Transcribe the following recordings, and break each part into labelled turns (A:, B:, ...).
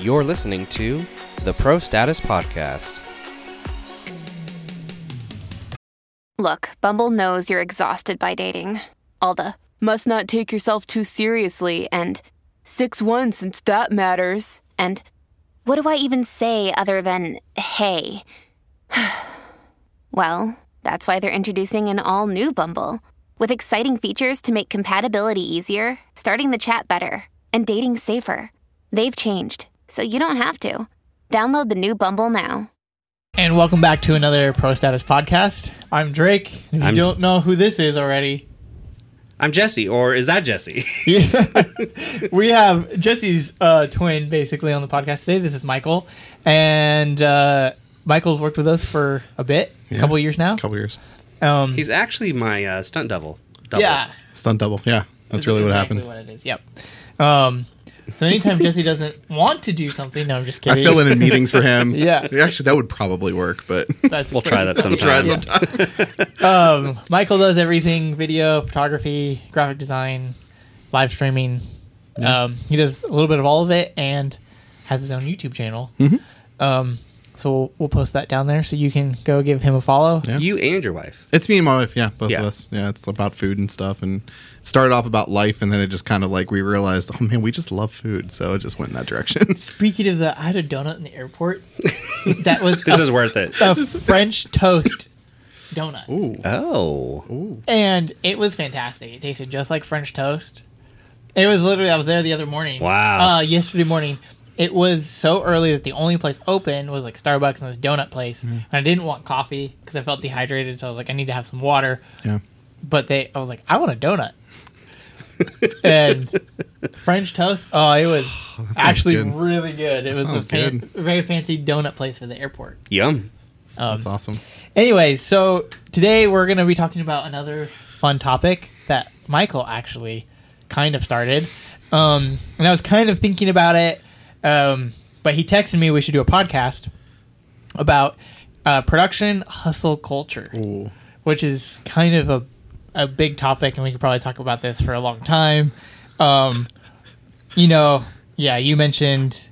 A: You're listening to the Pro Status Podcast.
B: Look, Bumble knows you're exhausted by dating. All the must not take yourself too seriously and 6 1 since that matters. And what do I even say other than hey? well, that's why they're introducing an all new Bumble with exciting features to make compatibility easier, starting the chat better, and dating safer. They've changed, so you don't have to. Download the new Bumble now.
C: And welcome back to another Pro Status podcast. I'm Drake. If you
A: I'm-
C: don't know who this is already,
A: I'm Jesse, or is that Jesse?
C: we have Jesse's uh, twin basically on the podcast today. This is Michael, and uh, Michael's worked with us for a bit, a
D: Yeah.
C: couple of years now.
D: couple years.
C: Um,
A: He's actually my uh, stunt double. double.
C: yeah,
D: Stunt double. Yeah, that's really what
C: exactly
D: happens.
C: What it is. Yep. Um, so anytime Jesse doesn't want to do something, no, I'm just kidding.
D: I fill in in meetings for him.
C: Yeah.
D: Actually, that would probably work, but
C: That's
A: We'll try that
D: we'll try
A: sometime.
D: it sometime.
C: um, Michael does everything: video, photography, graphic design, live streaming. Um, he does a little bit of all of it and has his own YouTube channel. Um, so we'll post that down there so you can go give him a follow.
D: Yeah.
A: You and your wife.
D: It's me and my wife. Yeah, both
A: Yeah.
D: of us. Yeah, it's about food and stuff, and it started off about life, and then it just kind of like we realized, oh man, we just love food, so it just went in that direction.
C: Speaking of that, I had a donut in the airport. that was
A: This
C: a,
A: is worth it.
C: a French toast donut,
D: Ooh,
A: Oh.
C: and it was fantastic. It tasted just like French toast. It was literally I was there the other morning.
A: Wow.
C: Uh, yesterday morning. It was so early that the only place open was like Starbucks and this donut place, and I didn't want coffee because I felt dehydrated. So I was like, I need to have some water.
D: yeah.
C: But they, I was like, I want a donut. and French toast. Oh, it was actually
D: good.
C: really good. It was a
D: sounds
C: fan- very fancy donut place for the airport.
A: Yum.
D: That's awesome.
C: Anyways, so today we're going to be talking about another fun topic that Michael actually kind of started. Um, and I was kind of thinking about it, um, but he texted me we should do a podcast about uh, production hustle culture,
D: Ooh.
C: which is kind of a, a big topic, and we could probably talk about this for a long time. Um, you know, yeah, you mentioned.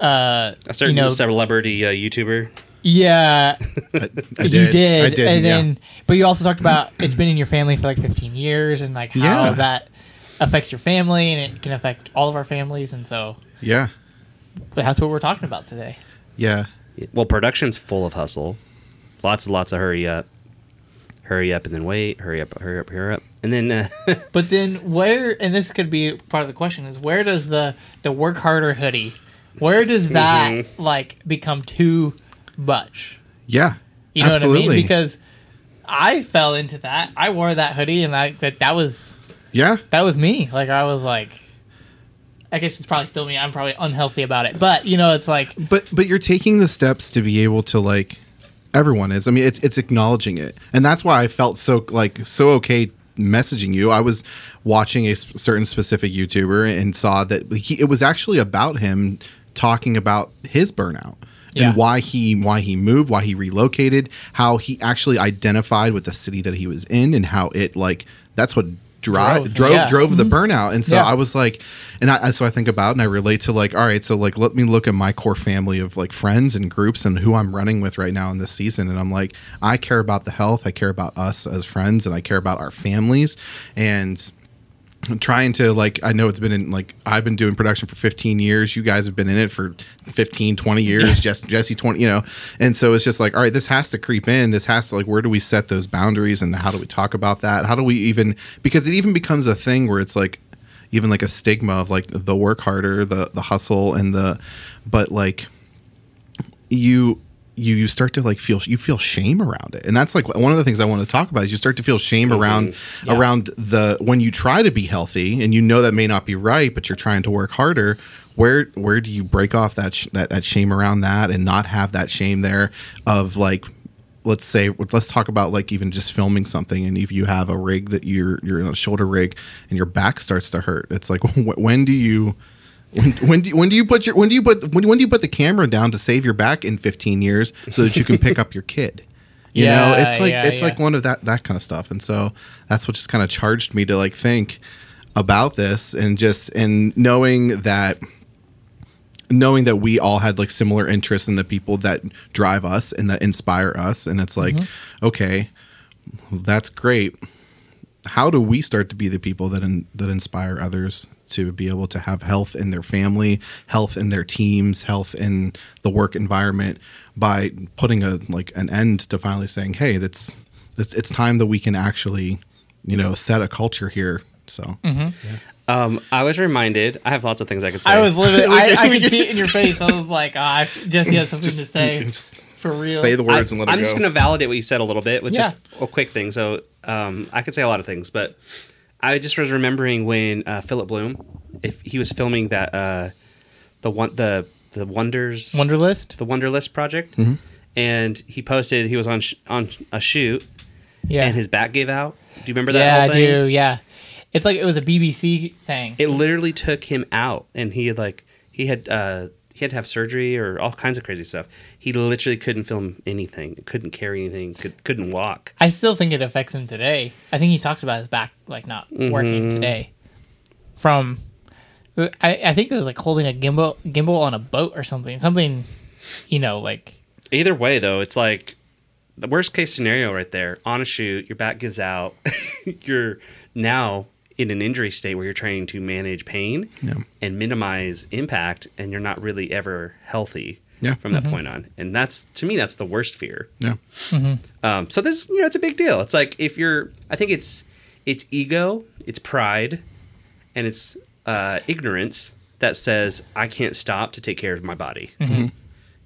C: Uh,
A: A certain
C: you know,
A: celebrity uh, YouTuber.
C: yeah,
D: I, I
C: you
D: did.
C: did,
D: I did.
C: and
D: yeah.
C: then but you also talked about it's been in your family for like 15 years and like how
D: Yeah.
C: that affects your family and it can affect all of our families and so
D: yeah,
C: that's what we're talking about today
D: yeah.
A: Well, production's full of hustle. Lots and lots of hurry up. Hurry up and then wait. Hurry up, hurry up, hurry up. And then, uh,
C: but then where and this could be part of the question is where does the the work harder hoodie where does that
D: Mm-hmm.
C: like become too much
D: Yeah.
C: you know
D: absolutely.
C: what i mean because i fell into that i wore that hoodie and I, that that was
D: yeah,
C: that was me. Like I was like, I guess it's probably still me. I'm probably unhealthy about it, but you know, it's like
D: but but you're taking the steps to be able to like everyone is i mean it's it's acknowledging it and that's why i felt so like so okay messaging you i was watching a certain specific youtuber and saw that he, it was actually about him talking about his burnout
C: Yeah.
D: and why he why he moved why he relocated how he actually identified with the city that he was in and how it like that's what drive
C: Drove,
D: drove
C: yeah.
D: drove the mm-hmm. burnout. And so
C: Yeah.
D: i was like and I, so i think about and i relate to like all right so like let me look at my core family of like friends and groups and who i'm running with right now in this season. And i'm like i care about the health. I care about us as friends and i care about our families. And I'm trying to like i know it's been in like i've been doing production for 15 years. You guys have been in it for 15 20 years. Jess, jesse 20 you know. And so it's just like all right this has to creep in. This has to like where do we set those boundaries and how do we talk about that? How do we even because it even becomes a thing where it's like even like a stigma of like the work harder the the hustle and the but like you you you start to like feel you feel shame around it and that's like one of the things i want to talk about is you start to feel shame mm-hmm. around
C: Yeah.
D: around the when you try to be healthy and you know that may not be right but you're trying to work harder where where do you break off that sh- that, that shame around that and not have that shame there of like let's say let's talk about like even just filming something and if you have a rig that you're you're in a shoulder rig and your back starts to hurt it's like when do you when, when do you, when do you put your when do you put when, when do you put the camera down to save your back in 15 years so that you can pick up your kid? You know it's like
C: yeah,
D: it's
C: yeah.
D: like one of that that kind of stuff. And so that's what just kind of charged me to like think about this and just and knowing that knowing that we all had like similar interests in the people that drive us and that inspire us. And it's like mm-hmm. okay that's great how do we start to be the people that in, that inspire others to be able to have health in their family health in their teams health in the work environment by putting a like an end to finally saying hey that's it's, it's time that we can actually you know set a culture here so
A: Um, I was reminded. I have lots of things I could say.
C: I was literally, I, I
D: we
C: could see it in your face. I was like, oh, I Jesse has something to say
D: just
C: for real.
D: say the words
A: I,
D: and let
A: I'm
D: it
A: just going to validate what you said a little bit with
C: Yeah.
A: just a quick thing. So um, I could say a lot of things, but I just was remembering when uh, Philip Bloom, if he was filming that uh, the one the the wonders
C: Wonderlist.
A: the Wonderlist project,
D: Mm-hmm.
A: and he posted he was on sh- on a shoot
C: Yeah.
A: and his back gave out. Do you remember that?
C: yeah,
A: whole
C: I do. Yeah. It's like it was a BBC thing.
A: It literally took him out, and he had like he had uh, he had to have surgery or all kinds of crazy stuff. He literally couldn't film anything, couldn't carry anything, could couldn't walk.
C: I still think it affects him today. I think he talks about his back like not
A: Mm-hmm.
C: working today. From, I, I think it was like holding a gimbal gimbal on a boat or something. Something, you know, like
A: Either way, though, it's like the worst case scenario right there. On a shoot, your back gives out. you're now in an injury state where you're trying to manage pain
D: Yeah.
A: and minimize impact, and you're not really ever healthy
D: Yeah.
A: from that point on. And that's to me, that's the worst fear.
D: yeah
A: Um, so this, you know, it's a big deal. It's like if you're, I think it's, it's ego, it's pride, and it's uh, ignorance that says I can't stop to take care of my body.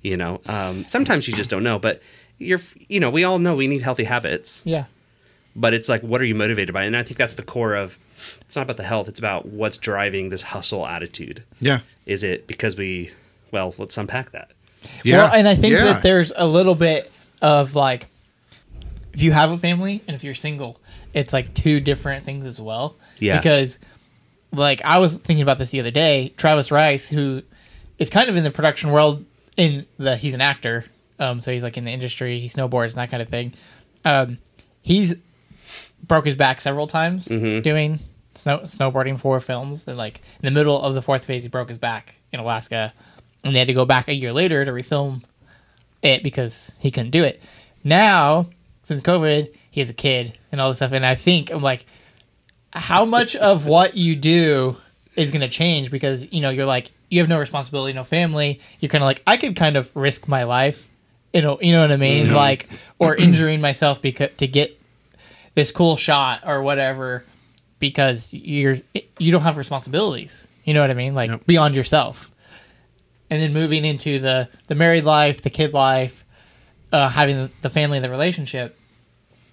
A: You know, um, sometimes you just don't know, but you're, you know, we all know we need healthy habits,
C: yeah,
A: but it's like, what are you motivated by? And I think that's the core of. It's not about the health; it's about what's driving this hustle attitude.
D: yeah
A: Is it because we? Well, let's unpack that.
D: yeah
C: Well, and I think
D: yeah.
C: that there's a little bit of like, if you have a family and if you're single, it's like two different things as well.
A: Yeah.
C: Because, like, I was thinking about this the other day. Travis Rice, who is kind of in the production world, in the he's an actor, um, so he's like in the industry, he snowboards and that kind of thing. Um, he's broke his back several times doing snow snowboarding for films. And like in the middle of the fourth phase, he broke his back in Alaska, and they had to go back a year later to refilm it because he couldn't do it. Now, since COVID, he has a kid and all this stuff, and I think I'm like, how much of what you do is going to change because you know you're like you have no responsibility, no family. You're kind of like I could kind of risk my life, you know, you know what I mean, like or injuring myself because to get this cool shot or whatever because you're you don't have responsibilities. You know what I mean? Like beyond yourself. And then moving into the the married life, the kid life, uh, having the family, the relationship,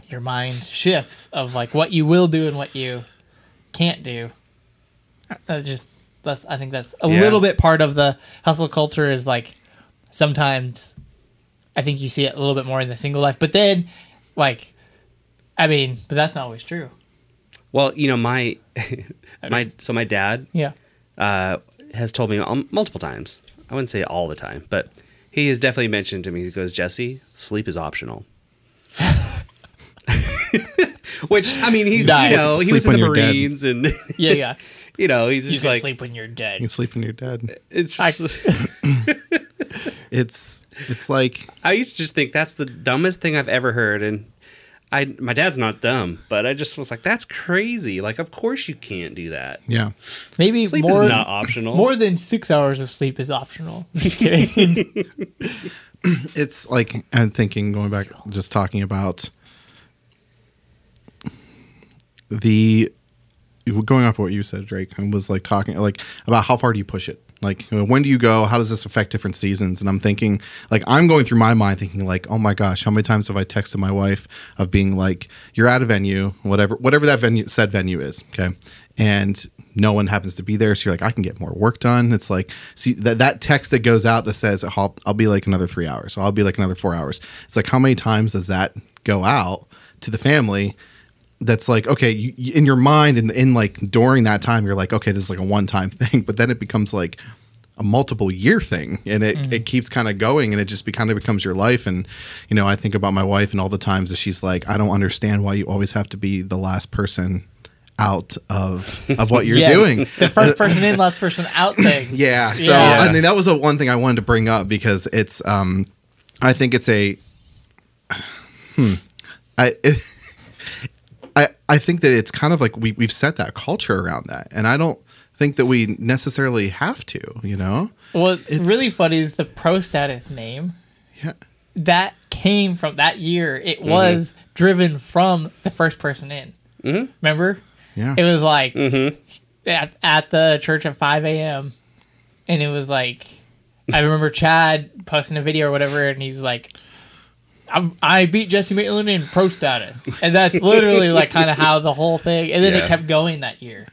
C: your mind shifts of like what you will do and what you can't do. Uh, just that's I think that's a
D: Yeah.
C: little bit part of the hustle culture is like sometimes I think you see it a little bit more in the single life, but then like I mean, but that's not always true.
A: Well, you know, my my so my dad
C: Yeah.
A: uh, has told me um, multiple times. I wouldn't say all the time, but he has definitely mentioned to me. He goes, "Jesse, sleep is optional." Which I mean, he's
C: Nice.
A: you know he
D: Sleep
A: was in the
D: you're dead.
A: Marines, and
C: Yeah, yeah.
A: you know he's
C: You
A: just
C: can
A: like
C: sleep when you're dead.
D: you can sleep when you're dead
A: it's.
C: I-
D: it's it's like
A: I used to just think that's the dumbest thing I've ever heard, and I my dad's not dumb, but I just was like, that's crazy. Like, of course you can't do that.
D: yeah
C: Maybe
A: Sleep
C: more
A: is not optional.
C: more than six hours of sleep is optional. Just kidding.
D: it's like I'm thinking going back just talking about the going off what you said Drake and was like talking like about how far do you push it like when do you go? How does this affect different seasons? And I'm thinking like I'm going through my mind thinking like oh my gosh how many times have I texted my wife of being like you're at a venue whatever whatever that venue said venue is okay? And no one happens to be there so you're like i can get more work done. It's like see that, that text that goes out that says I'll, I'll be like another three hours i'll be like another four hours. It's like how many times does that go out to the family that's like okay you, in your mind and in, like during that time you're like okay this is like a one-time thing but then it becomes like a multiple year thing and it, it keeps kind of going and it just be, kind of becomes your life and you know i think about my wife and all the times that she's like i don't understand why you always have to be the last person out of of what you're
C: Yes.
D: doing.
C: The first person in, last person out thing.
D: Yeah. So
C: Yeah.
D: I mean, that was a one thing I wanted to bring up because it's, um, I think it's a, hmm, I, I, I think that it's kind of like we we've set that culture around that, and I don't think that we necessarily have to. You know.
C: What's
D: It's-
C: really funny is the pro status name
D: Yeah.
C: that came from that year. It
A: Mm-hmm.
C: was driven from the first person in. Mm-hmm. Remember?
D: Yeah.
C: It was like
A: Mm-hmm.
C: at, at the church at 5 a.m. And it was like, I remember Chad posting a video or whatever, and he's like, I'm, I beat Jesse Maitland in pro status. And that's literally like kind of how the whole thing, and then it kept going that year.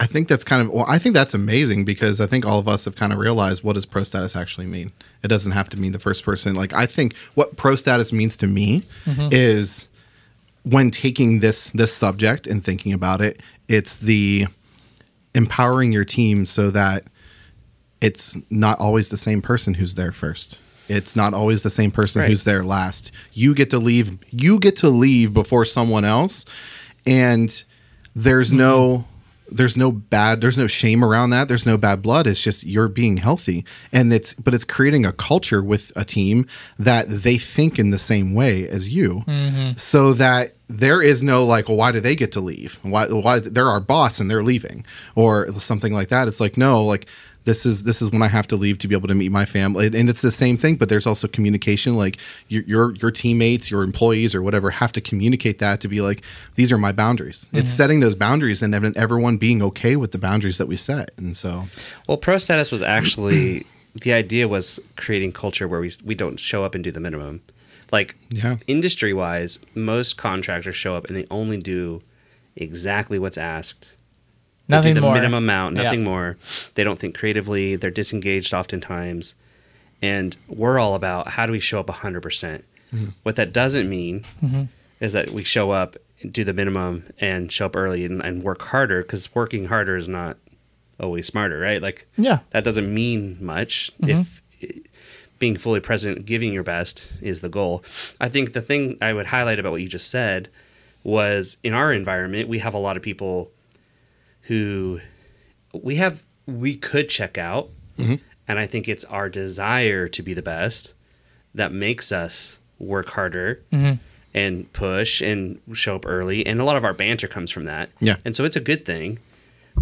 D: I think that's kind of well. I think that's amazing because I think all of us have kind of realized what does pro status actually mean. It doesn't have to mean the first person. Like I think what pro status means to me mm-hmm. is when taking this this subject and thinking about it, it's the empowering your team so that it's not always the same person who's there first. It's not always the same person
A: Right.
D: who's there last. You get to leave. You get to leave before someone else, and there's no there's no bad there's no shame around that there's no bad blood it's just you're being healthy and it's but it's creating a culture with a team that they think in the same way as you mm-hmm. so that there is no like well why do they get to leave why why they're our boss and they're leaving or something like that it's like no like this is this is when I have to leave to be able to meet my family, and it's the same thing. But there's also communication. Like your your, your teammates, your employees, or whatever have to communicate that to be like these are my boundaries. It's setting those boundaries and everyone being okay with the boundaries that we set. And so
A: Well, pro status was actually the idea was creating culture where we we don't show up and do the minimum. Like
D: Yeah.
A: industry wise, most contractors show up and they only do exactly what's asked.
C: Nothing
A: the
C: more.
A: minimum amount,
C: Yeah.
A: nothing more. They don't think creatively. They're disengaged oftentimes, and we're all about how do we show up hundred percent. What that doesn't mean
C: Mm-hmm.
A: is that we show up, do the minimum, and show up early and, and work harder because working harder is not always smarter, right? Like
C: Yeah.
A: that doesn't mean much if being fully present, giving your best is the goal. I think the thing I would highlight about what you just said was in our environment, we have a lot of people who we have, we could check out. Mm-hmm. And I think it's our desire to be the best that makes us work harder mm-hmm. and push and show up early. And a lot of our banter comes from that.
D: Yeah.
A: And so it's a good thing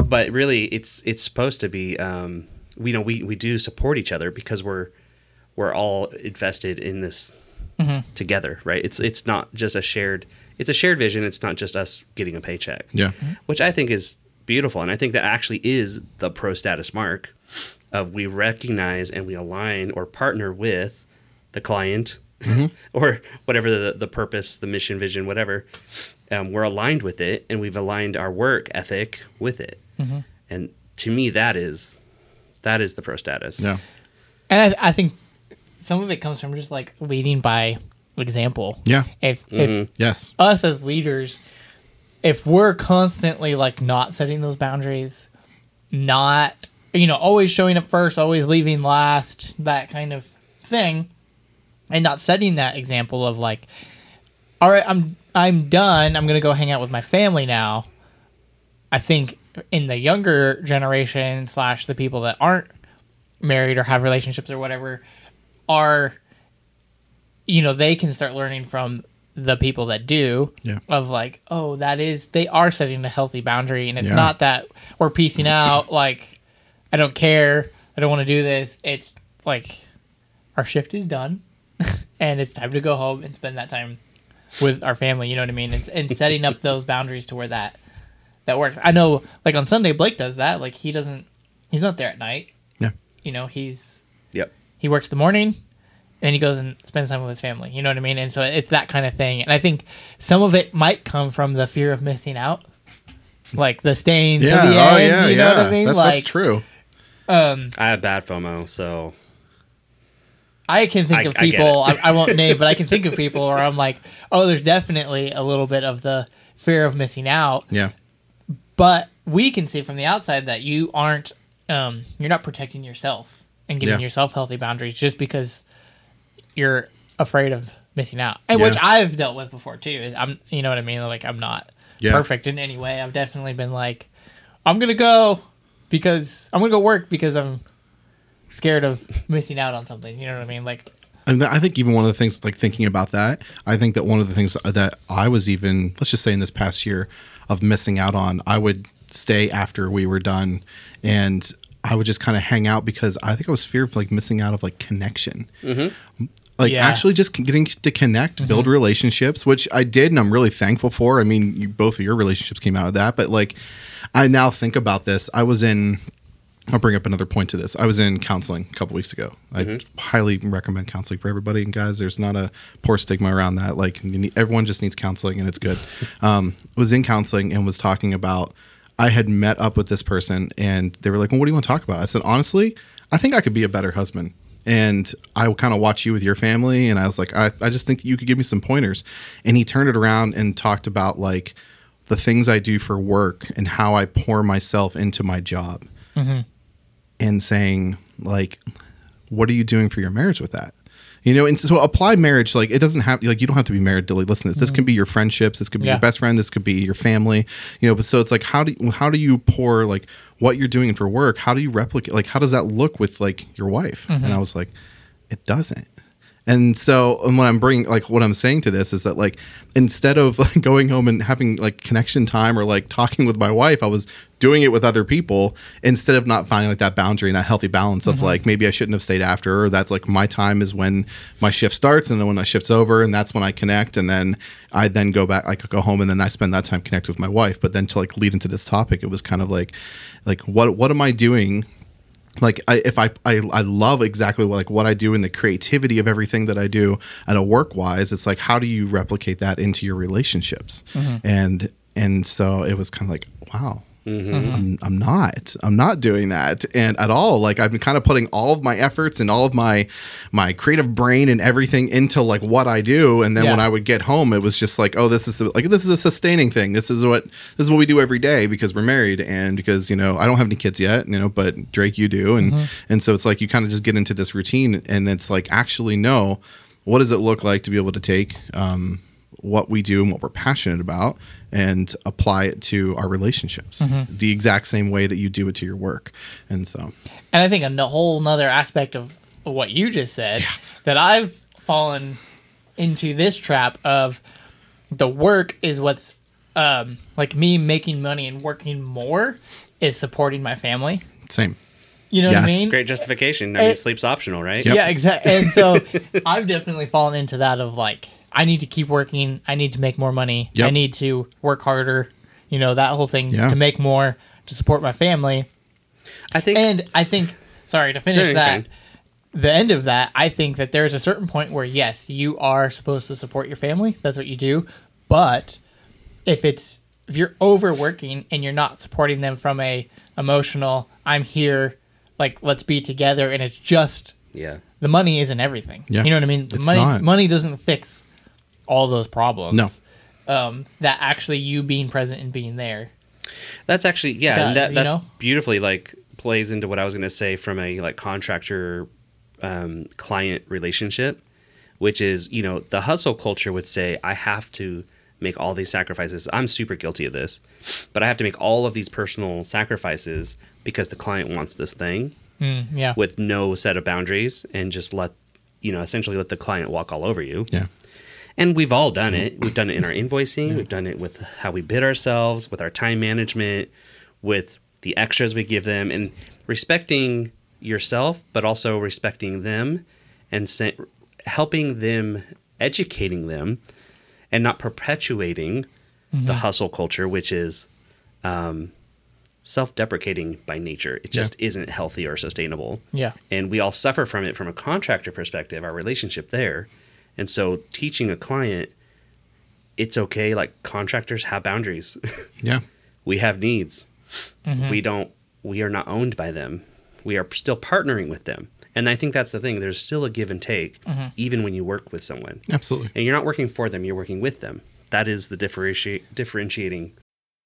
A: but really it's it's supposed to be um we know we we do support each other because we're we're all invested in this mm-hmm. together right it's it's not just a shared it's a shared vision it's not just us getting a paycheck
D: yeah,
A: which i think is beautiful. And i think that actually is the pro status mark of we recognize and we align or partner with the client mm-hmm. or whatever the, the purpose the mission vision whatever. Um, we're aligned with it and we've aligned our work ethic with it. Mm-hmm. And to me that is that is the pro status.
D: Yeah,
C: And I, I think some of it comes from just like leading by example.
D: yeah.
C: If if mm-hmm.
D: Yes,
C: us as leaders, if we're constantly like not setting those boundaries, not you know always showing up first, always leaving last, that kind of thing, and not setting that example of like, all right, I'm I'm done. I'm gonna go hang out with my family now. I think in the younger generation slash the people that aren't married or have relationships or whatever are you know they can start learning from the people that do
D: Yeah.
C: of like oh that is they are setting a healthy boundary and it's
D: Yeah.
C: not that we're piecing out like i don't care i don't want to do this. It's like our shift is done and it's time to go home and spend that time with our family you know what i mean? It's, and setting up those boundaries to where that that works. I know like on sunday blake does that. Like he doesn't he's not there at night.
D: Yeah,
C: you know he's
A: yep.
C: he works the morning and he goes and spends time with his family you know what i mean and so it's that kind of thing and i think some of it might come from the fear of missing out like the staying
D: yeah.
C: to the
D: oh
C: end
D: yeah,
C: you know
D: yeah.
C: what i mean
D: That's
C: like
D: that's true.
C: um
A: i have bad fomo so
C: i can think
A: I-
C: of people I,
A: it.
C: I won't name but i can think of people where i'm like oh there's definitely a little bit of the fear of missing out
D: Yeah,
C: but we can see from the outside that you aren't um, you're not protecting yourself and giving
D: Yeah.
C: yourself healthy boundaries just because you're afraid of missing out and which i've dealt with before too is i'm you know what i mean like i'm not
D: Yeah.
C: perfect in any way. I've definitely been like, I'm gonna go because I'm gonna go work because I'm scared of missing out on something. You know what I mean? Like,
D: And I think even one of the things, like thinking about that, I think that one of the things that I was even, let's just say in this past year, of missing out on, I would stay after we were done and I would just kind of hang out because I think I was fear of like missing out of like connection. Mm-hmm. Like
C: Yeah.
D: actually just getting to connect, build relationships, which I did and I'm really thankful for. I mean, you, both of your relationships came out of that, but like I now think about this. I was in I'll bring up another point to this. I was in counseling a couple weeks ago. I highly recommend counseling for everybody. And guys, there's not a poor stigma around that. Like you need, everyone just needs counseling, and it's good. um, was in counseling and was talking about. I had met up with this person, and they were like, "Well, what do you want to talk about?" I said, "Honestly, I think I could be a better husband." And I kind of watch you with your family, and I was like, I, I just think you could give me some pointers. And he turned it around and talked about like the things I do for work and how I pour myself into my job mm-hmm. and saying like what are you doing for your marriage with that? You know and so apply marriage like it doesn't have like you don't have to be married to like listen to this this mm-hmm. can be your friendships. This could be
C: Yeah.
D: your best friend. This could be your family. You know but so it's like how do you, how do you pour like what you're doing for work how do you replicate like how does that look with like your wife? And mm-hmm. i was like it doesn't and so, and what I'm bringing, like, what I'm saying to this is that, like, instead of like, going home and having like connection time or like talking with my wife, I was doing it with other people instead of not finding like that boundary and that healthy balance of mm-hmm. like maybe I shouldn't have stayed after, or that's like my time is when my shift starts, and then when my shift's over, and that's when I connect, and then I then go back, like, go home, and then I spend that time connect with my wife. But then to like lead into this topic, it was kind of like, like, what what am I doing? Like I, if I, I I love exactly what like what I do and the creativity of everything that I do and a work wise, it's like how do you replicate that into your relationships? Mm-hmm. And and so it was kind of like wow. I'm, I'm not. I'm not doing that, and at all. Like I've been kind of putting all of my efforts and all of my my creative brain and everything into like what I do, and then
C: Yeah.
D: when I would get home, it was just like, oh, this is the, like this is a sustaining thing. This is what this is what we do every day because we're married, and because you know I don't have any kids yet, you know, but Drake, you do, and and so it's like you kind of just get into this routine, and it's like actually no, what does it look like to be able to take um, what we do and what we're passionate about and apply it to our relationships the exact same way that you do it to your work, and so
C: and I think a whole nother aspect of what you just said that I've fallen into this trap of the work is what's um, like me making money and working more is supporting my family.
D: same.
C: You know what I mean?
A: Great justification. I mean,
C: It-
A: sleep's optional, right?
D: Yep.
C: Yeah, exactly. And so I've definitely fallen into that of like, I need to keep working. I need to make more money. I need to work harder. You know, that whole thing
D: Yeah.
C: to make more to support my family.
A: I think.
C: And I think, sorry to finish that,
A: okay.
C: the end of that, I think that there's a certain point where, yes, you are supposed to support your family. That's what you do. But if it's, if you're overworking and you're not supporting them from a emotional, I'm here, like, let's be together, and it's just
A: yeah.
C: the money isn't everything.
D: Yeah.
C: You know what I mean? The
D: It's
C: money
D: not.
C: money doesn't fix all those problems.
D: No.
C: Um, that actually you being present and being there.
A: That's actually yeah,
C: does,
A: and that
C: you
A: that's
C: know?
A: beautifully like plays into what I was going to say from a like contractor um, client relationship, which is you know the hustle culture would say I have to make all these sacrifices. I'm super guilty of this, but I have to make all of these personal sacrifices because the client wants this thing
C: Mm, yeah.
A: with no set of boundaries and just let you know essentially let the client walk all over you.
D: Yeah.
A: And we've all done it. We've done it in our invoicing. We've done it with how we bid ourselves, with our time management, with the extras we give them, and respecting yourself, but also respecting them and sa- helping them, educating them, and not perpetuating the hustle culture, which is um, self deprecating by nature. It just isn't healthy or sustainable
C: yeah.
A: and we all suffer from it from a contractor perspective our relationship there and so teaching a client it's okay like contractors have boundaries.
D: Yeah.
A: we have needs. Mm-hmm. We don't we are not owned by them. We are still partnering with them. And i think that's the thing there's still a give and take mm-hmm. even when you work with someone.
D: Absolutely.
A: and you're not working for them you're working with them. That is the differentiate differentiating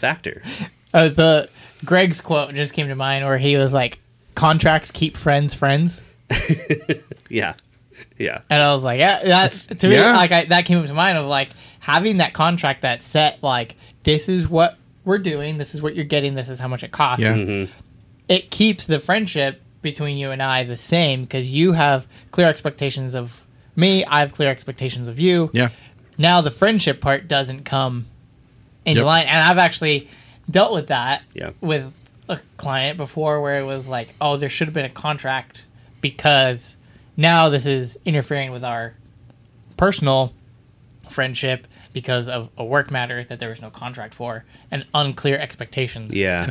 A: Factor.
C: Uh, the Greg's quote just came to mind where he was like, "Contracts keep friends friends,"
A: Yeah. Yeah.
C: and I was like, "Yeah, that's to me
D: yeah.
C: like I, that came up to mind of like having that contract that set like this is what we're doing, this is what you're getting, this is how much it costs."
D: Yeah.
C: It keeps the friendship between you and I the same because you have clear expectations of me, I have clear expectations of you.
D: Yeah.
C: Now the friendship part doesn't come into
D: Yep.
C: line, and I've actually dealt with that
A: Yeah.
C: with a client before, where it was like, oh, there should have been a contract because now this is interfering with our personal friendship because of a work matter that there was no contract for and unclear expectations.
A: Yeah.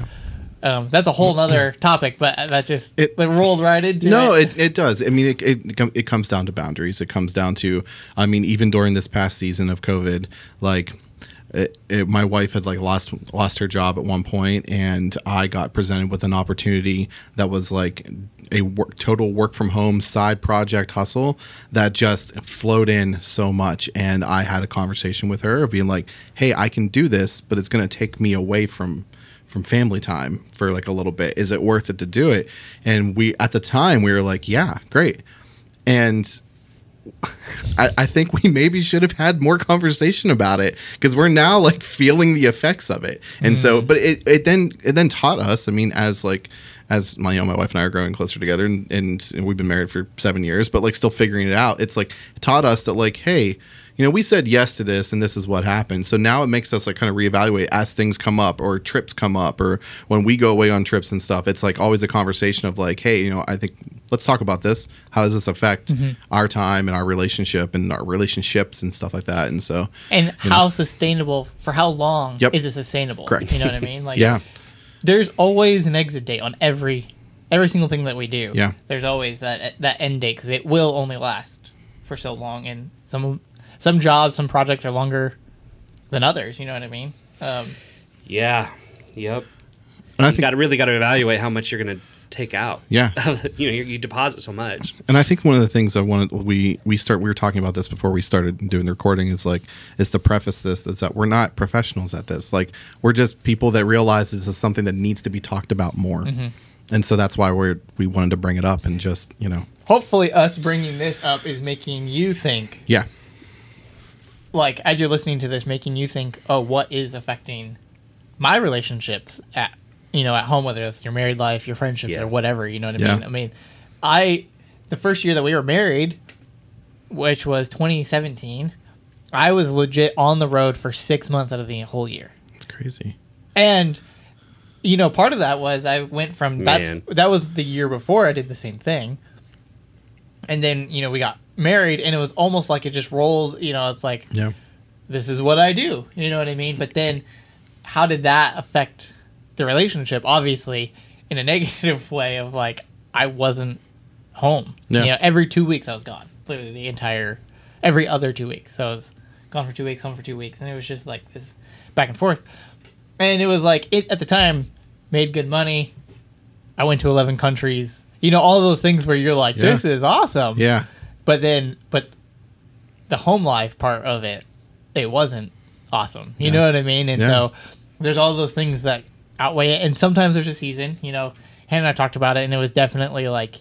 C: Um, that's a whole other topic, but that just
D: It-
C: it, rolled right into
D: No,
C: it.
D: it, it does. I mean, it, it it comes down to boundaries. It comes down to, I mean, even during this past season of COVID, like. It, it, my wife had like lost lost her job at one point, and I got presented with an opportunity that was like a work, total work from home side project hustle that just flowed in so much. And I had a conversation with her being like, "Hey, I can do this, but it's going to take me away from from family time for like a little bit. Is it worth it to do it? And we at the time we were like, yeah, great. And I, I think we maybe should have had more conversation about it because we're now like feeling the effects of it. And so, mm. but it, it then it then taught us. I mean, as like as my you know my wife and I are growing closer together, and, and we've been married for seven years, but like still figuring it out. It's like it taught us that like, hey, you know, we said yes to this, and this is what happened. So now it makes us like kind of reevaluate as things come up, or trips come up, or when we go away on trips and stuff. It's like always a conversation of like, hey, you know, I think let's talk about this. How does this affect mm-hmm. our time and our relationship and our relationships and stuff like that? And so,
C: and how sustainable for how long
D: Yep.
C: is it sustainable?
D: Correct.
C: You know what I mean? Like
D: yeah,
C: there's always an exit date on every every single thing that we do.
D: Yeah.
C: There's always that that end date because it will only last for so long, and some some jobs, some projects are longer than others. You know what I mean? Um,
A: Yeah. Yep.
D: and I
A: You
D: think
A: got to really got to evaluate how much you're going to take out.
D: Yeah.
A: you know, you, you deposit so much.
D: And I think one of the things I wanted we we start we were talking about this before we started doing the recording is like is to preface this is that we're not professionals at this. Like we're just people that realize this is something that needs to be talked about more. And so that's why we're we wanted to bring it up and just you know
C: hopefully, us bringing this up is making you think.
D: yeah
C: like as you're listening to this making you think oh what is affecting my relationships at you know at home whether it's your married life your friendships
A: Yeah.
C: or whatever you know what i
D: Yeah.
C: mean i mean i the first year that we were married which was 2017 i was legit on the road for six months out of the whole year
D: it's crazy.
C: and you know part of that was i went from that's that was the year before i did the same thing and then you know we got married and it was almost like it just rolled you know it's like
D: Yeah.
C: this is what I do. You know what I mean? But then how did that affect the relationship? Obviously, in a negative way of like I wasn't home.
D: Yeah.
C: You know, every two weeks I was gone. Literally the entire every other two weeks. So I was gone for two weeks, home for two weeks, and it was just like this back and forth. And it was like it at the time made good money. I went to eleven countries. You know, all those things where you're like,
D: Yeah.
C: this is awesome
D: Yeah.
C: But then but the home life part of it it wasn't awesome you
D: Yeah.
C: know what i mean and
D: Yeah.
C: so there's all those things that outweigh it and sometimes there's a season you know hannah and i talked about it and it was definitely like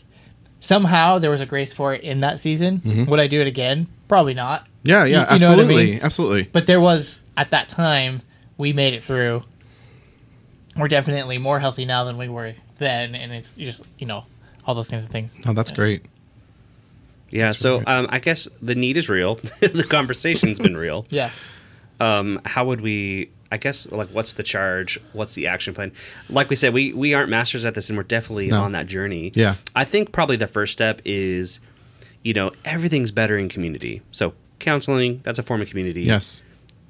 C: somehow there was a grace for it in that season mm-hmm. would i do it again probably not
D: Yeah, yeah,
C: You- you what I
D: absolutely.
C: mean?
D: Absolutely.
C: but there was at that time we made it through we're definitely more healthy now than we were then and it's just you know all those kinds of things
D: Oh, that's great.
A: Yeah. so
D: right.
A: um, I guess the need is real. the conversation's been real.
C: yeah
A: um, how would we i guess like what's the charge what's the action plan like we said we we aren't masters at this and we're definitely
D: No.
A: on that journey
D: Yeah.
A: i think probably the first step is you know everything's better in community so counseling that's a form of community
D: Yes.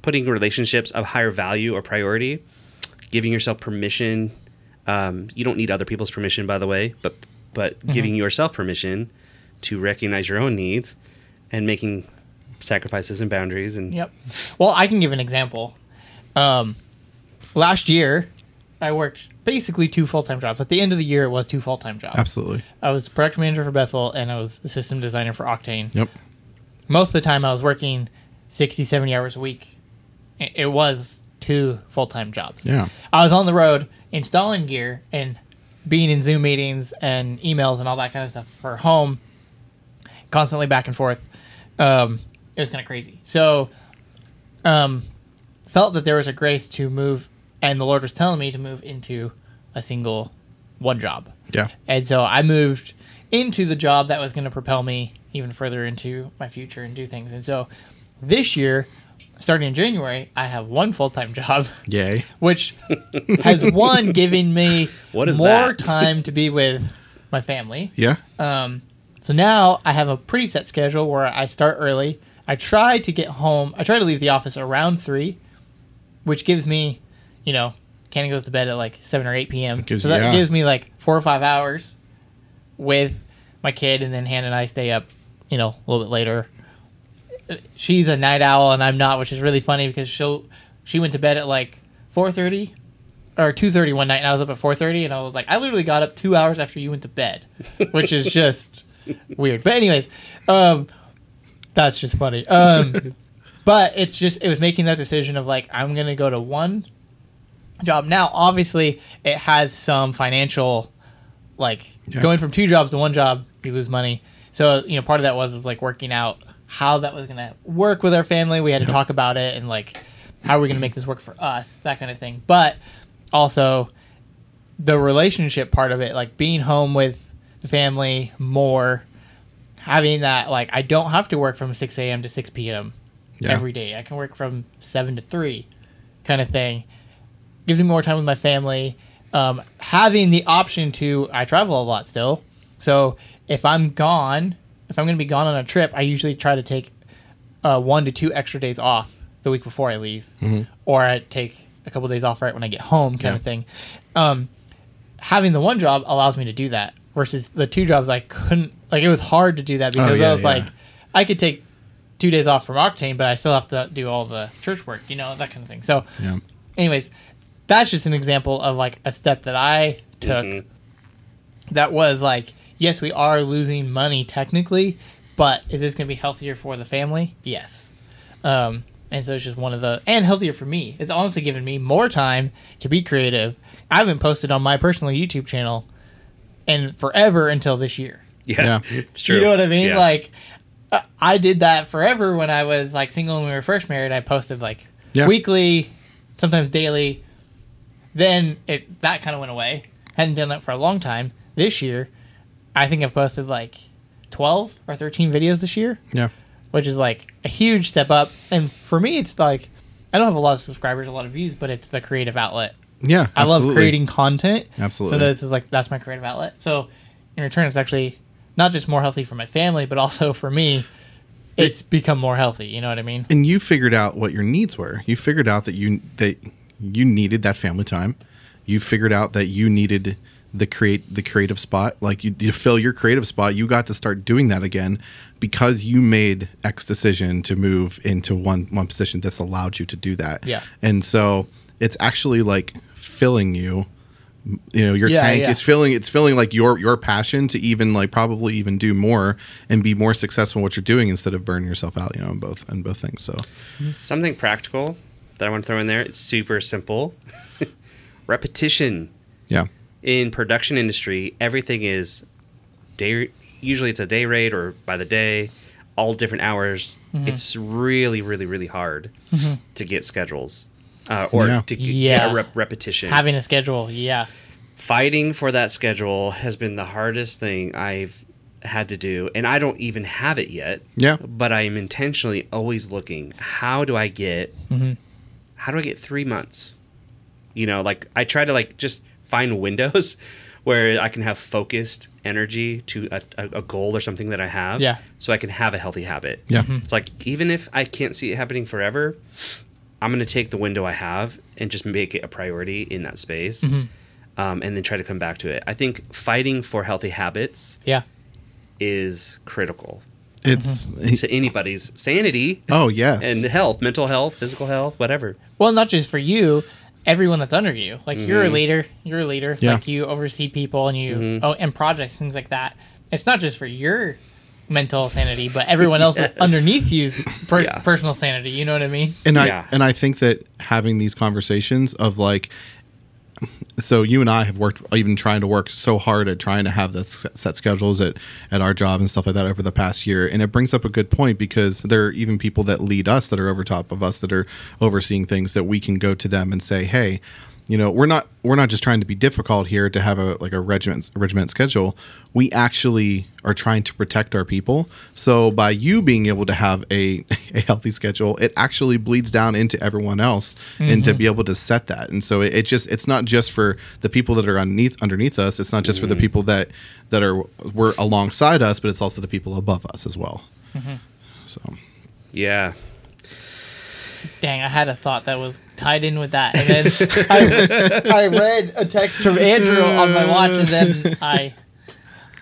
A: putting relationships of higher value or priority giving yourself permission. Um, you don't need other people's permission, by the way, but but giving yourself permission to recognize your own needs and making sacrifices and boundaries. And
C: Yep. Well, I can give an example. Um, last year, I worked basically two full time jobs. At the end of the year, it was two full time jobs.
D: Absolutely.
C: I was product manager for Bethel and I was the system designer for Octane.
D: Yep.
C: Most of the time, I was working 60, 70 hours a week. It it was two full time jobs.
D: Yeah.
C: I was on the road installing gear and being in Zoom meetings and emails and all that kind of stuff for home, constantly back and forth. Um, it was kind of crazy. So, um, felt that there was a grace to move, and the Lord was telling me to move into a single one job.
D: Yeah.
C: And so I moved into the job that was going to propel me even further into my future and do things. And so this year, starting in January, I have one full time job,
D: Yay.
C: which has one giving me
A: What is
C: more
A: that?
C: time to be with my family.
D: Yeah.
C: Um, so now I have a pretty set schedule where I start early. I try to get home. I try to leave the office around three, which gives me, you know, Kenny goes to bed at like seven or eight p.m.
D: Gives-
C: so that
D: yeah.
C: gives me like four or five hours with my kid, and then Hannah and I stay up, you know, a little bit later. She's a night owl and I'm not, which is really funny because she'll she went to bed at like four thirty or two thirty one night, and I was up at four thirty, and I was like, I literally got up two hours after you went to bed, which is just weird. But anyways, um, that's just funny. Um, but it's just it was making that decision of like I'm gonna go to one job now. Obviously, it has some financial like
D: Yeah.
C: going from two jobs to one job, you lose money. So you know, part of that was was like working out how that was gonna work with our family. We had to talk about it and like how are we gonna make this work for us, that kind of thing. But also the relationship part of it, like being home with the family more, having that like I don't have to work from six a.m. to six p.m.
D: Yeah.
C: every day. I can work from seven to three, kind of thing. Gives me more time with my family. Um, having the option to, I travel a lot still. So if I'm gone, if I'm going to be gone on a trip, I usually try to take uh, one to two extra days off the week before I leave, or I take a couple days off right when I get home, kind
D: Yeah.
C: of thing. Um, having the one job allows me to do that versus the two jobs I couldn't. Like it was hard to do that because
D: Oh, yeah,
C: I was
D: yeah.
C: like, I could take two days off from Octane, but I still have to do all the church work, you know, that kind of thing. So,
D: Yeah.
C: anyways, that's just an example of like a step that I took that was like, yes, we are losing money technically, but is this going to be healthier for the family? Yes. Um, and so it's just one of the, and healthier for me. It's honestly given me more time to be creative. I haven't posted on my personal YouTube channel in forever until this year.
A: Yeah,
D: Yeah.
A: it's true.
C: You know what I mean?
A: Yeah.
C: Like, I did that forever when I was like single and we were first married. I posted like
D: Yeah.
C: weekly, sometimes daily. Then it that kind of went away. Hadn't done that for a long time. This year, I think I've posted like twelve or thirteen videos this year,
D: Yeah.
C: which is like a huge step up. And for me, it's like I don't have a lot of subscribers, a lot of views, but it's the creative outlet.
D: Yeah.
C: I love creating content.
D: Absolutely.
C: So this is like that's my creative outlet. So in return, it's actually not just more healthy for my family, but also for me. It's become more healthy. You know what I mean?
D: and you figured out what your needs were. You figured out that you that you needed that family time. You figured out that you needed the create the creative spot. Like you to fill your creative spot, you got to start doing that again because you made X decision to move into one one position that's allowed you to do that.
C: Yeah.
D: And so it's actually like filling you you know your
C: Yeah,
D: tank
C: yeah.
D: is filling it's filling like your your passion to even like probably even do more and be more successful in what you're doing instead of burning yourself out you know in both in both things so
A: Something practical that I want to throw in there. It's super simple. Repetition
D: yeah
A: in production industry, everything is day. Usually, it's a day rate or by the day, all different hours.
C: Mm-hmm.
A: It's really, really, really hard to get schedules uh, or
D: Yeah.
A: to g-
C: Yeah.
A: get a rep- repetition.
C: Having a schedule, yeah,
A: Fighting for that schedule has been the hardest thing I've had to do, and I don't even have it yet.
D: Yeah.
A: but I am intentionally always looking. How do I get?
C: Mm-hmm.
A: How do I get three months? You know, like I try to like just find windows where I can have focused energy to a, a, a goal or something that I have.
C: Yeah.
A: So I can have a healthy habit.
D: Yeah.
C: Mm-hmm.
A: It's like even if I can't see it happening forever, I'm going to take the window I have and just make it a priority in that space,
C: Mm-hmm.
A: um, and then try to come back to it. I think fighting for healthy habits
C: Yeah.
A: is critical
D: It's
A: to anybody's sanity
D: oh yes,
A: and health, mental health, physical health, whatever.
C: Well, not just for you, everyone that's under you. Like you're a leader, you're a leader.
D: Yeah.
C: Like you oversee people and you oh and projects things like that. It's not just for your mental sanity, but everyone else
A: Yes.
C: underneath you's per-
A: Yeah.
C: personal sanity. You know what I mean?
D: and
A: Yeah.
D: I and I think that having these conversations of like, so you and I have worked even trying to work so hard at trying to have the set set schedules at at our job and stuff like that over the past year, and it brings up a good point because there are even people that lead us that are over top of us that are overseeing things that we can go to them and say, hey. You know, we're not we're not just trying to be difficult here to have a like a regiment regiment schedule. We actually are trying to protect our people. So by you being able to have a, a healthy schedule, it actually bleeds down into everyone else and to mm-hmm. be able to set that. And so it, it just it's not just for the people that are underneath underneath us. It's not just for the mm-hmm. people that that are were alongside us, but it's also the people above us as well. Mm-hmm. So
A: Yeah.
C: Dang, I had a thought that was tied in with that, and then I, I read a text from Andrew on my watch, and then I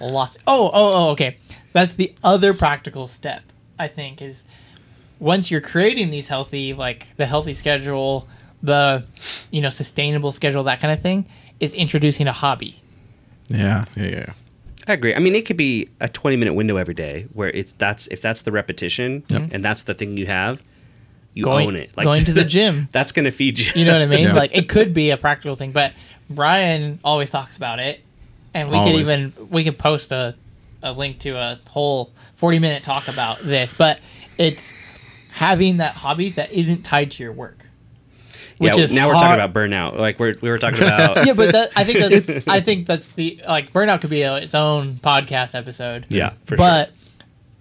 C: lost. Oh, oh, oh, okay. That's the other practical step. I think is once you're creating these healthy, like the healthy schedule, the you know sustainable schedule, that kind of thing, is introducing a hobby.
D: yeah, yeah, yeah.
A: I agree. I mean, it could be a 20 minute window every day where it's that's if that's the repetition and that's the thing you have, you
C: Going-
A: own it.
C: Like going to the gym.
A: That's going to feed you.
C: You know what I mean?
D: Yeah.
C: Like it could be a practical thing, but Brian always talks about it, and we
D: Always.
C: could even we could post a a link to a whole forty minute talk about this. But it's having that hobby that isn't tied to your work, which
A: yeah,
C: is
A: now we're talking about burnout. Like we're, we were talking about.
C: yeah, but that, I think that's I think that's the like burnout could be a, its own podcast episode.
A: Yeah, for
C: but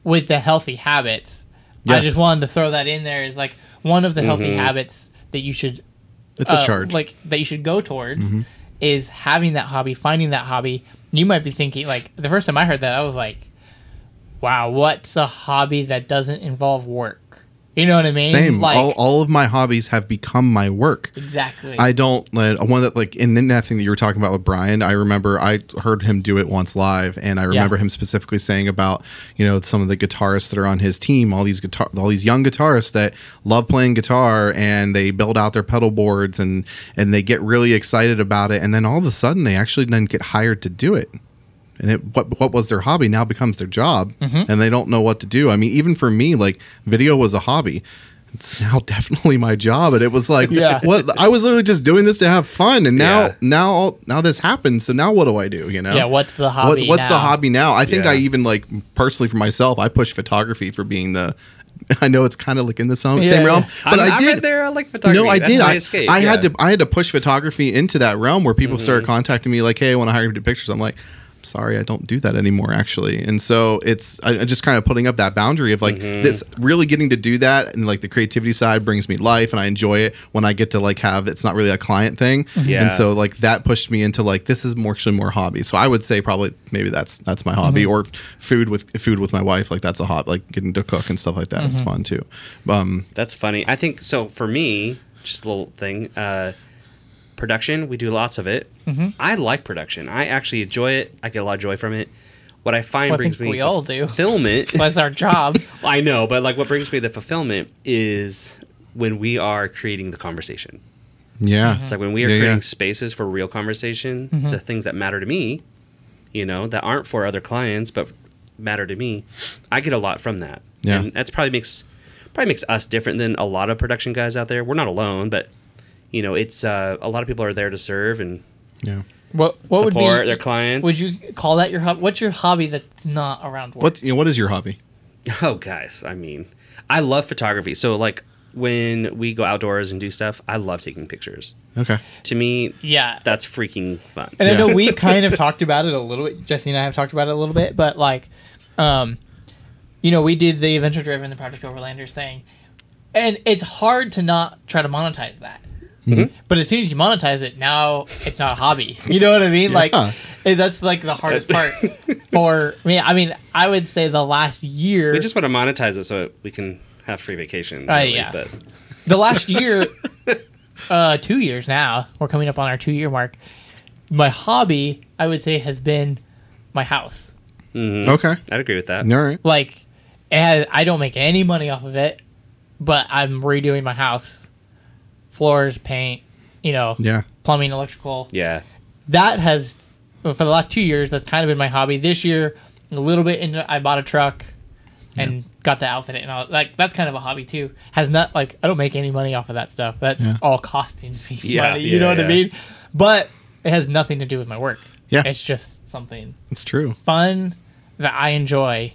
C: with the healthy habits, I just wanted to throw that in there is like one of the healthy
A: Mm-hmm.
C: habits that you should
D: It's a
C: uh,
D: charge.
C: like that you should go towards
A: Mm-hmm.
C: is having that hobby, finding that hobby. You might be thinking like the first time I heard that, I was like, "Wow, what's a hobby that doesn't involve work?" You know what I mean?
D: Same.
C: Like
D: all, all of my hobbies have become my work.
C: exactly.
D: I don't like uh, one that like in that thing that you were talking about with Brian. I remember I heard him do it once live, and I remember him specifically saying about you know some of the guitarists that are on his team, all these guitar, all these young guitarists that love playing guitar, and they build out their pedal boards and and they get really excited about it, and then all of a sudden they actually then get hired to do it. And it what what was their hobby now becomes their job,
C: Mm-hmm.
D: and they don't know what to do. I mean, even for me, like video was a hobby. It's now definitely my job, and it was like,
C: Yeah.
D: what I was literally just doing this to have fun, and now
A: Yeah.
D: now now this happened. So now what do I do? You know?
C: yeah, what's the
D: What,
C: hobby?
D: what's the
C: now?
D: hobby now? I think
A: Yeah.
D: I even like personally for myself, I push photography for being the. I know it's kind of like in the same,
C: Yeah,
D: realm, but
A: I'm,
D: I did.
A: there. I like photography.
D: No, I
A: That's
D: did. I,
A: escape.
D: I had to. I had to push photography into that realm where people started
A: Mm-hmm.
D: contacting me like, "Hey, I want to hire you to do pictures." I'm like, "Sorry, I don't do that anymore." Actually, and so it's I, just kind of putting up that boundary of like
A: Mm-hmm.
D: this really getting to do that and like the creativity side brings me life and I enjoy it when I get to like have it's not really a client thing.
A: Yeah.
D: And so like that pushed me into like this is more actually more hobby. So I would say probably maybe that's that's my hobby
A: Mm-hmm.
D: or food with food with my wife like that's a hobby like getting to cook and stuff like that. that is fun too. Um,
A: That's funny. I think so. For me, just a little thing. Uh, production, we do lots of it.
C: Mm-hmm.
A: I like production. I actually enjoy it. I get a lot of joy from it. What I find
C: Well, I
A: brings
C: think
A: me
C: we all do.
A: fulfillment.
C: That's our job.
A: I know, but like what brings me the fulfillment is when we are creating the conversation.
D: yeah.
A: It's like when we are
D: Yeah, yeah.
A: creating spaces for real conversation, the things that matter to me, you know, that aren't for other clients but matter to me. I get a lot from that.
D: Yeah.
A: And that's probably makes probably makes us different than a lot of production guys out there. We're not alone, but you know, it's uh, a lot of people are there to serve and
D: Yeah.
C: What what would
A: support
C: be
A: their clients.
C: Would you call that your hobby? What's your hobby that's not around work?
D: What's you know what is your hobby?
A: Oh, guys, I mean, I love photography. So like when we go outdoors and do stuff, I love taking pictures.
D: Okay.
A: To me,
C: yeah,
A: that's freaking fun.
C: And I know we've kind of talked about it a little bit. Jesse and I have talked about it a little bit, but like, um, you know, we did the Adventure Driven, the Project Overlanders thing, and it's hard to not try to monetize that. But as soon as you monetize it, now it's not a hobby. You know what I mean? Like,
D: Yeah.
C: eh, that's like the hardest part for me. I mean, I would say the last year.
A: We just want to monetize it so we can have free vacation.
C: Uh,
A: really,
C: yeah.
A: But
C: the last year, uh, two years now, we're coming up on our two year mark. My hobby, I would say, has been my house.
D: Okay.
A: I'd agree with that.
D: All right.
C: Like, and I don't make any money off of it, but I'm redoing my house, floors, paint, you know,
D: Yeah.
C: plumbing, electrical.
A: Yeah.
C: That has, well, for the last two years, that's kind of been my hobby. This year, a little bit into, I bought a truck and got to outfit it, and all like that's kind of a hobby too. Has not like I don't make any money off of that stuff. That's
D: Yeah.
C: all costing me
A: Yeah,
C: money. You
A: yeah,
C: know what I mean? But it has nothing to do with my work.
D: Yeah.
C: it's just something
D: It's true.
C: fun that I enjoy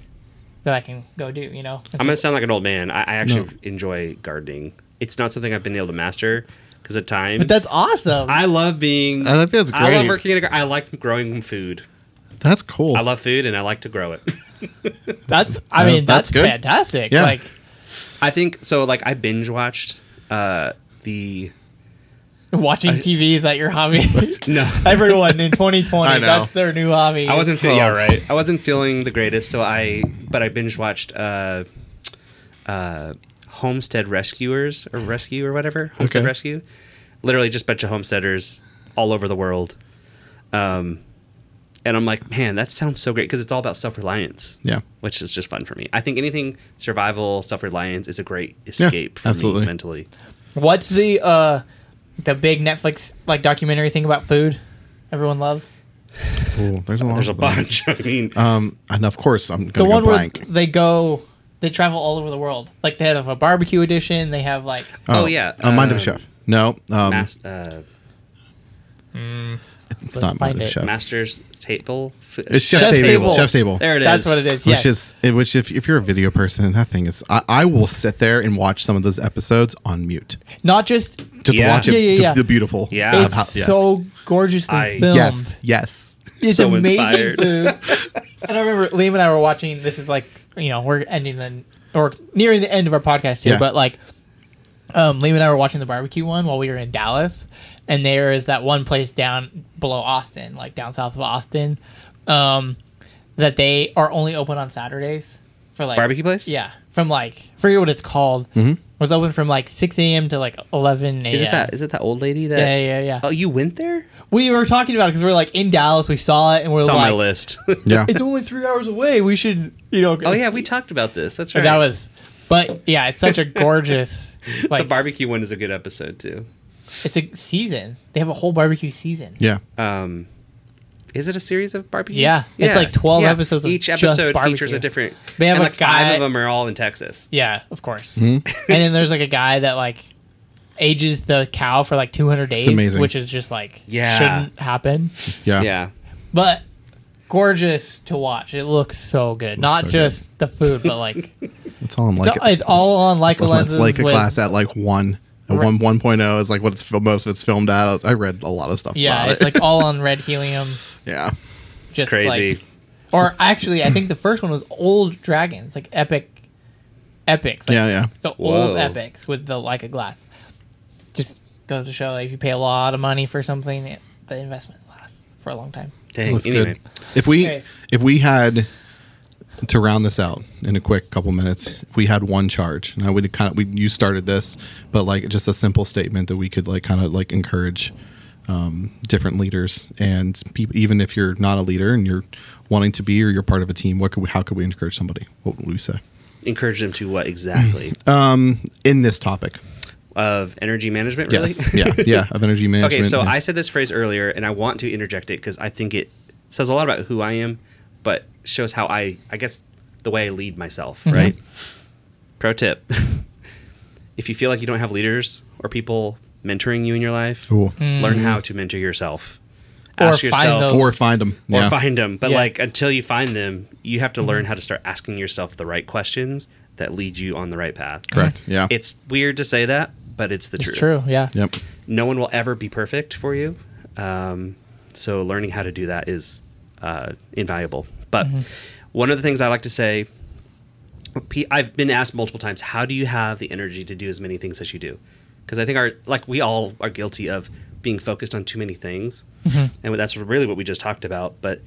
C: that I can go do. You know,
A: I'm gonna sound like an old man. I, I actually enjoy gardening. It's not something I've been able to master because of time.
C: but that's awesome.
A: I love being.
D: I think that's great.
A: I love
D: great.
A: working in a. gar- I like growing food.
D: That's cool.
A: I love food and I like to grow it.
C: that's I
D: Yeah,
C: mean
D: that's
C: that's,
D: good.
C: fantastic.
D: Yeah.
C: Like
A: I think so. Like I binge watched uh the
C: watching TV is that your hobby?
A: no.
C: Everyone in 2020 that's their new hobby.
A: I wasn't feeling
D: Oh.
A: yeah right. I wasn't feeling the greatest, so I but I binge watched uh, uh, Homestead Rescuers or Rescue or whatever Homestead
D: Okay.
A: Rescue. Literally just a bunch of homesteaders all over the world. Um, and I'm like, man, that sounds so great because it's all about self reliance.
D: Yeah.
A: which is just fun for me. I think anything survival, self reliance is a great escape for
D: absolutely.
A: me mentally.
C: What's the uh the big Netflix like documentary thing about food? Everyone loves
D: Ooh, there's a lot.
A: There's a
D: of them.
A: bunch. I mean,
D: Um, and of course, I'm
C: the
D: gonna
C: one
D: go
C: where
D: blank.
C: they go, they travel all over the world. Like they have a barbecue edition. They have like
A: Oh, yeah,
D: uh, Mind of a
A: um,
D: Chef. No, um,
A: mas- uh,
D: it's not Mind of a
C: it.
D: Chef.
A: Master's Table. F-
D: It's Chef's,
C: Chef's
D: Table.
C: Table.
D: Chef's Table.
A: There it is.
C: that's what it is.
D: Which
C: Yes.
D: is it- which if, if you're a video person, that thing is I, I will sit there and watch some of those episodes on mute
C: not just
D: just
A: Yeah.
D: to watch it.
C: Yeah, yeah,
D: the,
C: yeah.
D: the beautiful.
A: Yeah.
C: it's
D: how- yes.
C: so gorgeously
A: I-
C: filmed.
D: yes, yes.
C: It's
A: So
C: amazing
A: inspired.
C: food. and I remember Liam and I were watching. This is like you know we're ending the or nearing the end of our podcast here,
D: Yeah.
C: but like um, Liam and I were watching the barbecue one while we were in Dallas, and there is that one place down below Austin, like down south of Austin, um, that they are only open on Saturdays for like
A: Barbecue place?
C: Yeah, from like forget what it's called. Mm-hmm. Was open from like six a.m. to like eleven a.m.
A: Is it that? Is it that old lady that?
C: yeah, yeah, yeah.
A: Oh, you went there?
C: We were talking about it because we are like in Dallas. We saw it and we are
A: It's on my list.
D: Yeah.
C: it's only three hours away. We should, you know.
A: oh yeah, we talked about this. That's right.
C: That was, but yeah, it's such a gorgeous. Like
A: the barbecue one is a good episode too.
C: It's a season. They have a whole barbecue season.
D: Yeah.
A: Um, is it a series of barbecue?
C: Yeah, it's like 12 episodes of
A: Each
C: just
A: episode
C: barbecue.
A: features a different.
C: They have
A: and
C: a
A: like five of them are all in Texas.
C: Yeah, of course. and then there's like a guy that like ages the cow for like 200 days,
D: amazing.
C: which is just like
A: Yeah.
C: shouldn't happen.
D: Yeah.
A: Yeah.
C: But gorgeous to watch. It looks so good. Not
D: so good.
C: just the food, but like
D: It's all in
C: it's,
D: like
C: all, it's all on Leica
D: it's
C: lenses.
D: like a
C: with-
D: class at like one. A
C: Right.
D: One one oh is like what it's most of it's filmed at. I was- I read a lot of stuff.
C: Yeah,
D: about
C: it's
D: it.
C: like all on red helium.
D: yeah,
C: Just
A: Crazy.
C: Like, or actually, I think the first one was old dragons, like epic, epics. Like
D: yeah, yeah.
C: The
A: Whoa.
C: old epics with the Leica glass. Just goes to show, like, if you pay a lot of money for something, it, the investment lasts for a long time.
A: Dang.
D: That's
A: anyway.
D: good. If we
C: Okay.
D: if we had to round this out in a quick couple minutes, if we had one charge, now we kind of we you started this, but like just a simple statement that we could like kind of like encourage um, different leaders and people, even if you're not a leader and you're wanting to be or you're part of a team, what could we, how could we encourage somebody? What would we say
A: Encourage them to what exactly?
D: in this topic?
A: Of energy management, really?
D: Yes, yeah, yeah, of energy management.
A: Okay, so
D: yeah.
A: I said this phrase earlier, and I want to interject it because I think it says a lot about who I am, but shows how I, I guess, the way I lead myself.
C: Mm-hmm.
A: Right. Pro tip: If you feel like you don't have leaders or people mentoring you in your life,
D: Ooh.
A: learn how to mentor yourself.
C: Or
A: Ask
C: find
A: yourself,
C: those-
D: or find them.
A: or
D: yeah.
A: find them. But
C: Yeah.
A: like until you find them, you have to learn how to start asking yourself the right questions that lead you on the right path.
D: Correct. Yeah.
A: It's weird to say that, but it's the
C: It's
A: truth
C: true, yeah.
D: Yep.
A: no one will ever be perfect for you. Um, so learning how to do that is uh, invaluable. But one of the things I like to say, I've been asked multiple times, how do you have the energy to do as many things as you do? Because I think our like we all are guilty of being focused on too many things, and that's really what we just talked about. But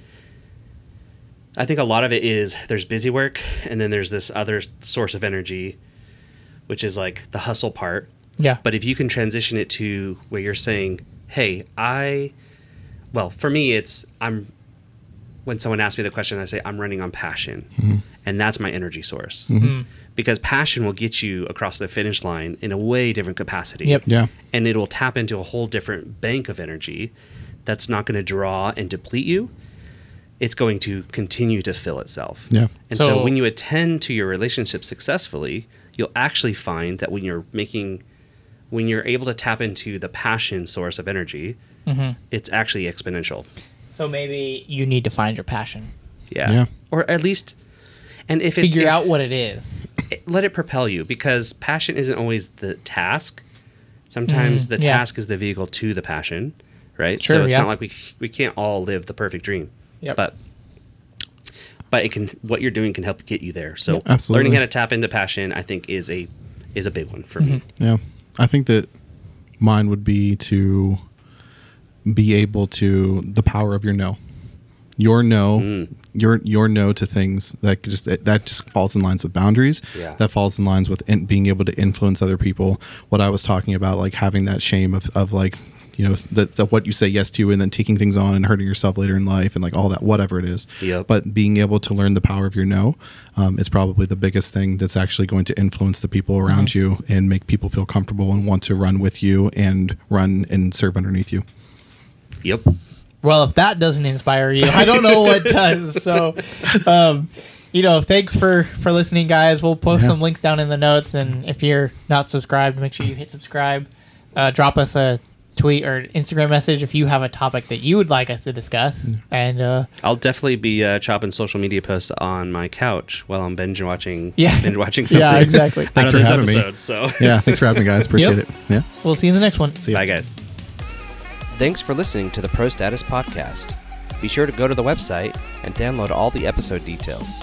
A: I think a lot of it is there's busy work, and then there's this other source of energy, which is like the hustle part
C: Yeah.
A: But if you can transition it to where you're saying, "Hey, I," well, for me, it's I'm. When someone asks me the question, I say I'm running on passion, mm-hmm. and that's my energy source. Mm-hmm. Hmm. Because passion will get you across the finish line in a way different capacity.
C: Yep.
D: Yeah.
A: And it will tap into a whole different bank of energy that's not going to draw and deplete you. It's going to continue to fill itself.
D: Yeah.
A: And so,
C: So-
A: when you attend to your relationship successfully, you'll actually find that when you're making, when you're able to tap into the passion source of energy, it's actually exponential.
C: So maybe you need to find your passion.
A: Yeah.
D: Yeah.
A: Or at least, and if it,
C: Figure
A: if-
C: out what it is.
A: let it propel you because passion isn't always the task. Sometimes the
C: Mm, yeah.
A: task is the vehicle to the passion, right?
C: Sure,
A: so it's
C: yeah.
A: not like we we can't all live the perfect dream.
C: Yep.
A: But but it can what you're doing can help get you there. So
D: Absolutely.
A: learning how to tap into passion, I think, is a is a big one for me.
D: Yeah. I think that mine would be to be able to the power of your no. Your no, mm. your your no to things that just that just falls in lines with boundaries.
A: Yeah.
D: That falls in lines with in, being able to influence other people. What I was talking about, like having that shame of, of like, you know, the, the what you say yes to, and then taking things on and hurting yourself later in life, and like all that, whatever it is.
A: Yep.
D: But being able to learn the power of your no um, is probably the biggest thing that's actually going to influence the people around you and make people feel comfortable and want to run with you and run and serve underneath you.
A: Yep.
C: Well, if that doesn't inspire you, I don't know what does. So, um, you know, thanks for for listening, guys. We'll post
D: Yeah.
C: some links down in the notes, and if you're not subscribed, make sure you hit subscribe. Uh, drop us a tweet or Instagram message if you have a topic that you would like us to discuss. And uh,
A: I'll definitely be uh, chopping social media posts on my couch while I'm binge watching.
C: Yeah.
A: binge watching something.
C: yeah, exactly.
D: Thanks for
A: this
D: having me.
A: So
D: Yeah, thanks for having me, guys. Appreciate
C: Yep.
D: it. Yeah.
C: We'll see you in the next one.
D: See ya.
A: bye, guys.
E: Thanks for listening to the Pro Status Podcast. Be sure to go to the website and download all the episode details.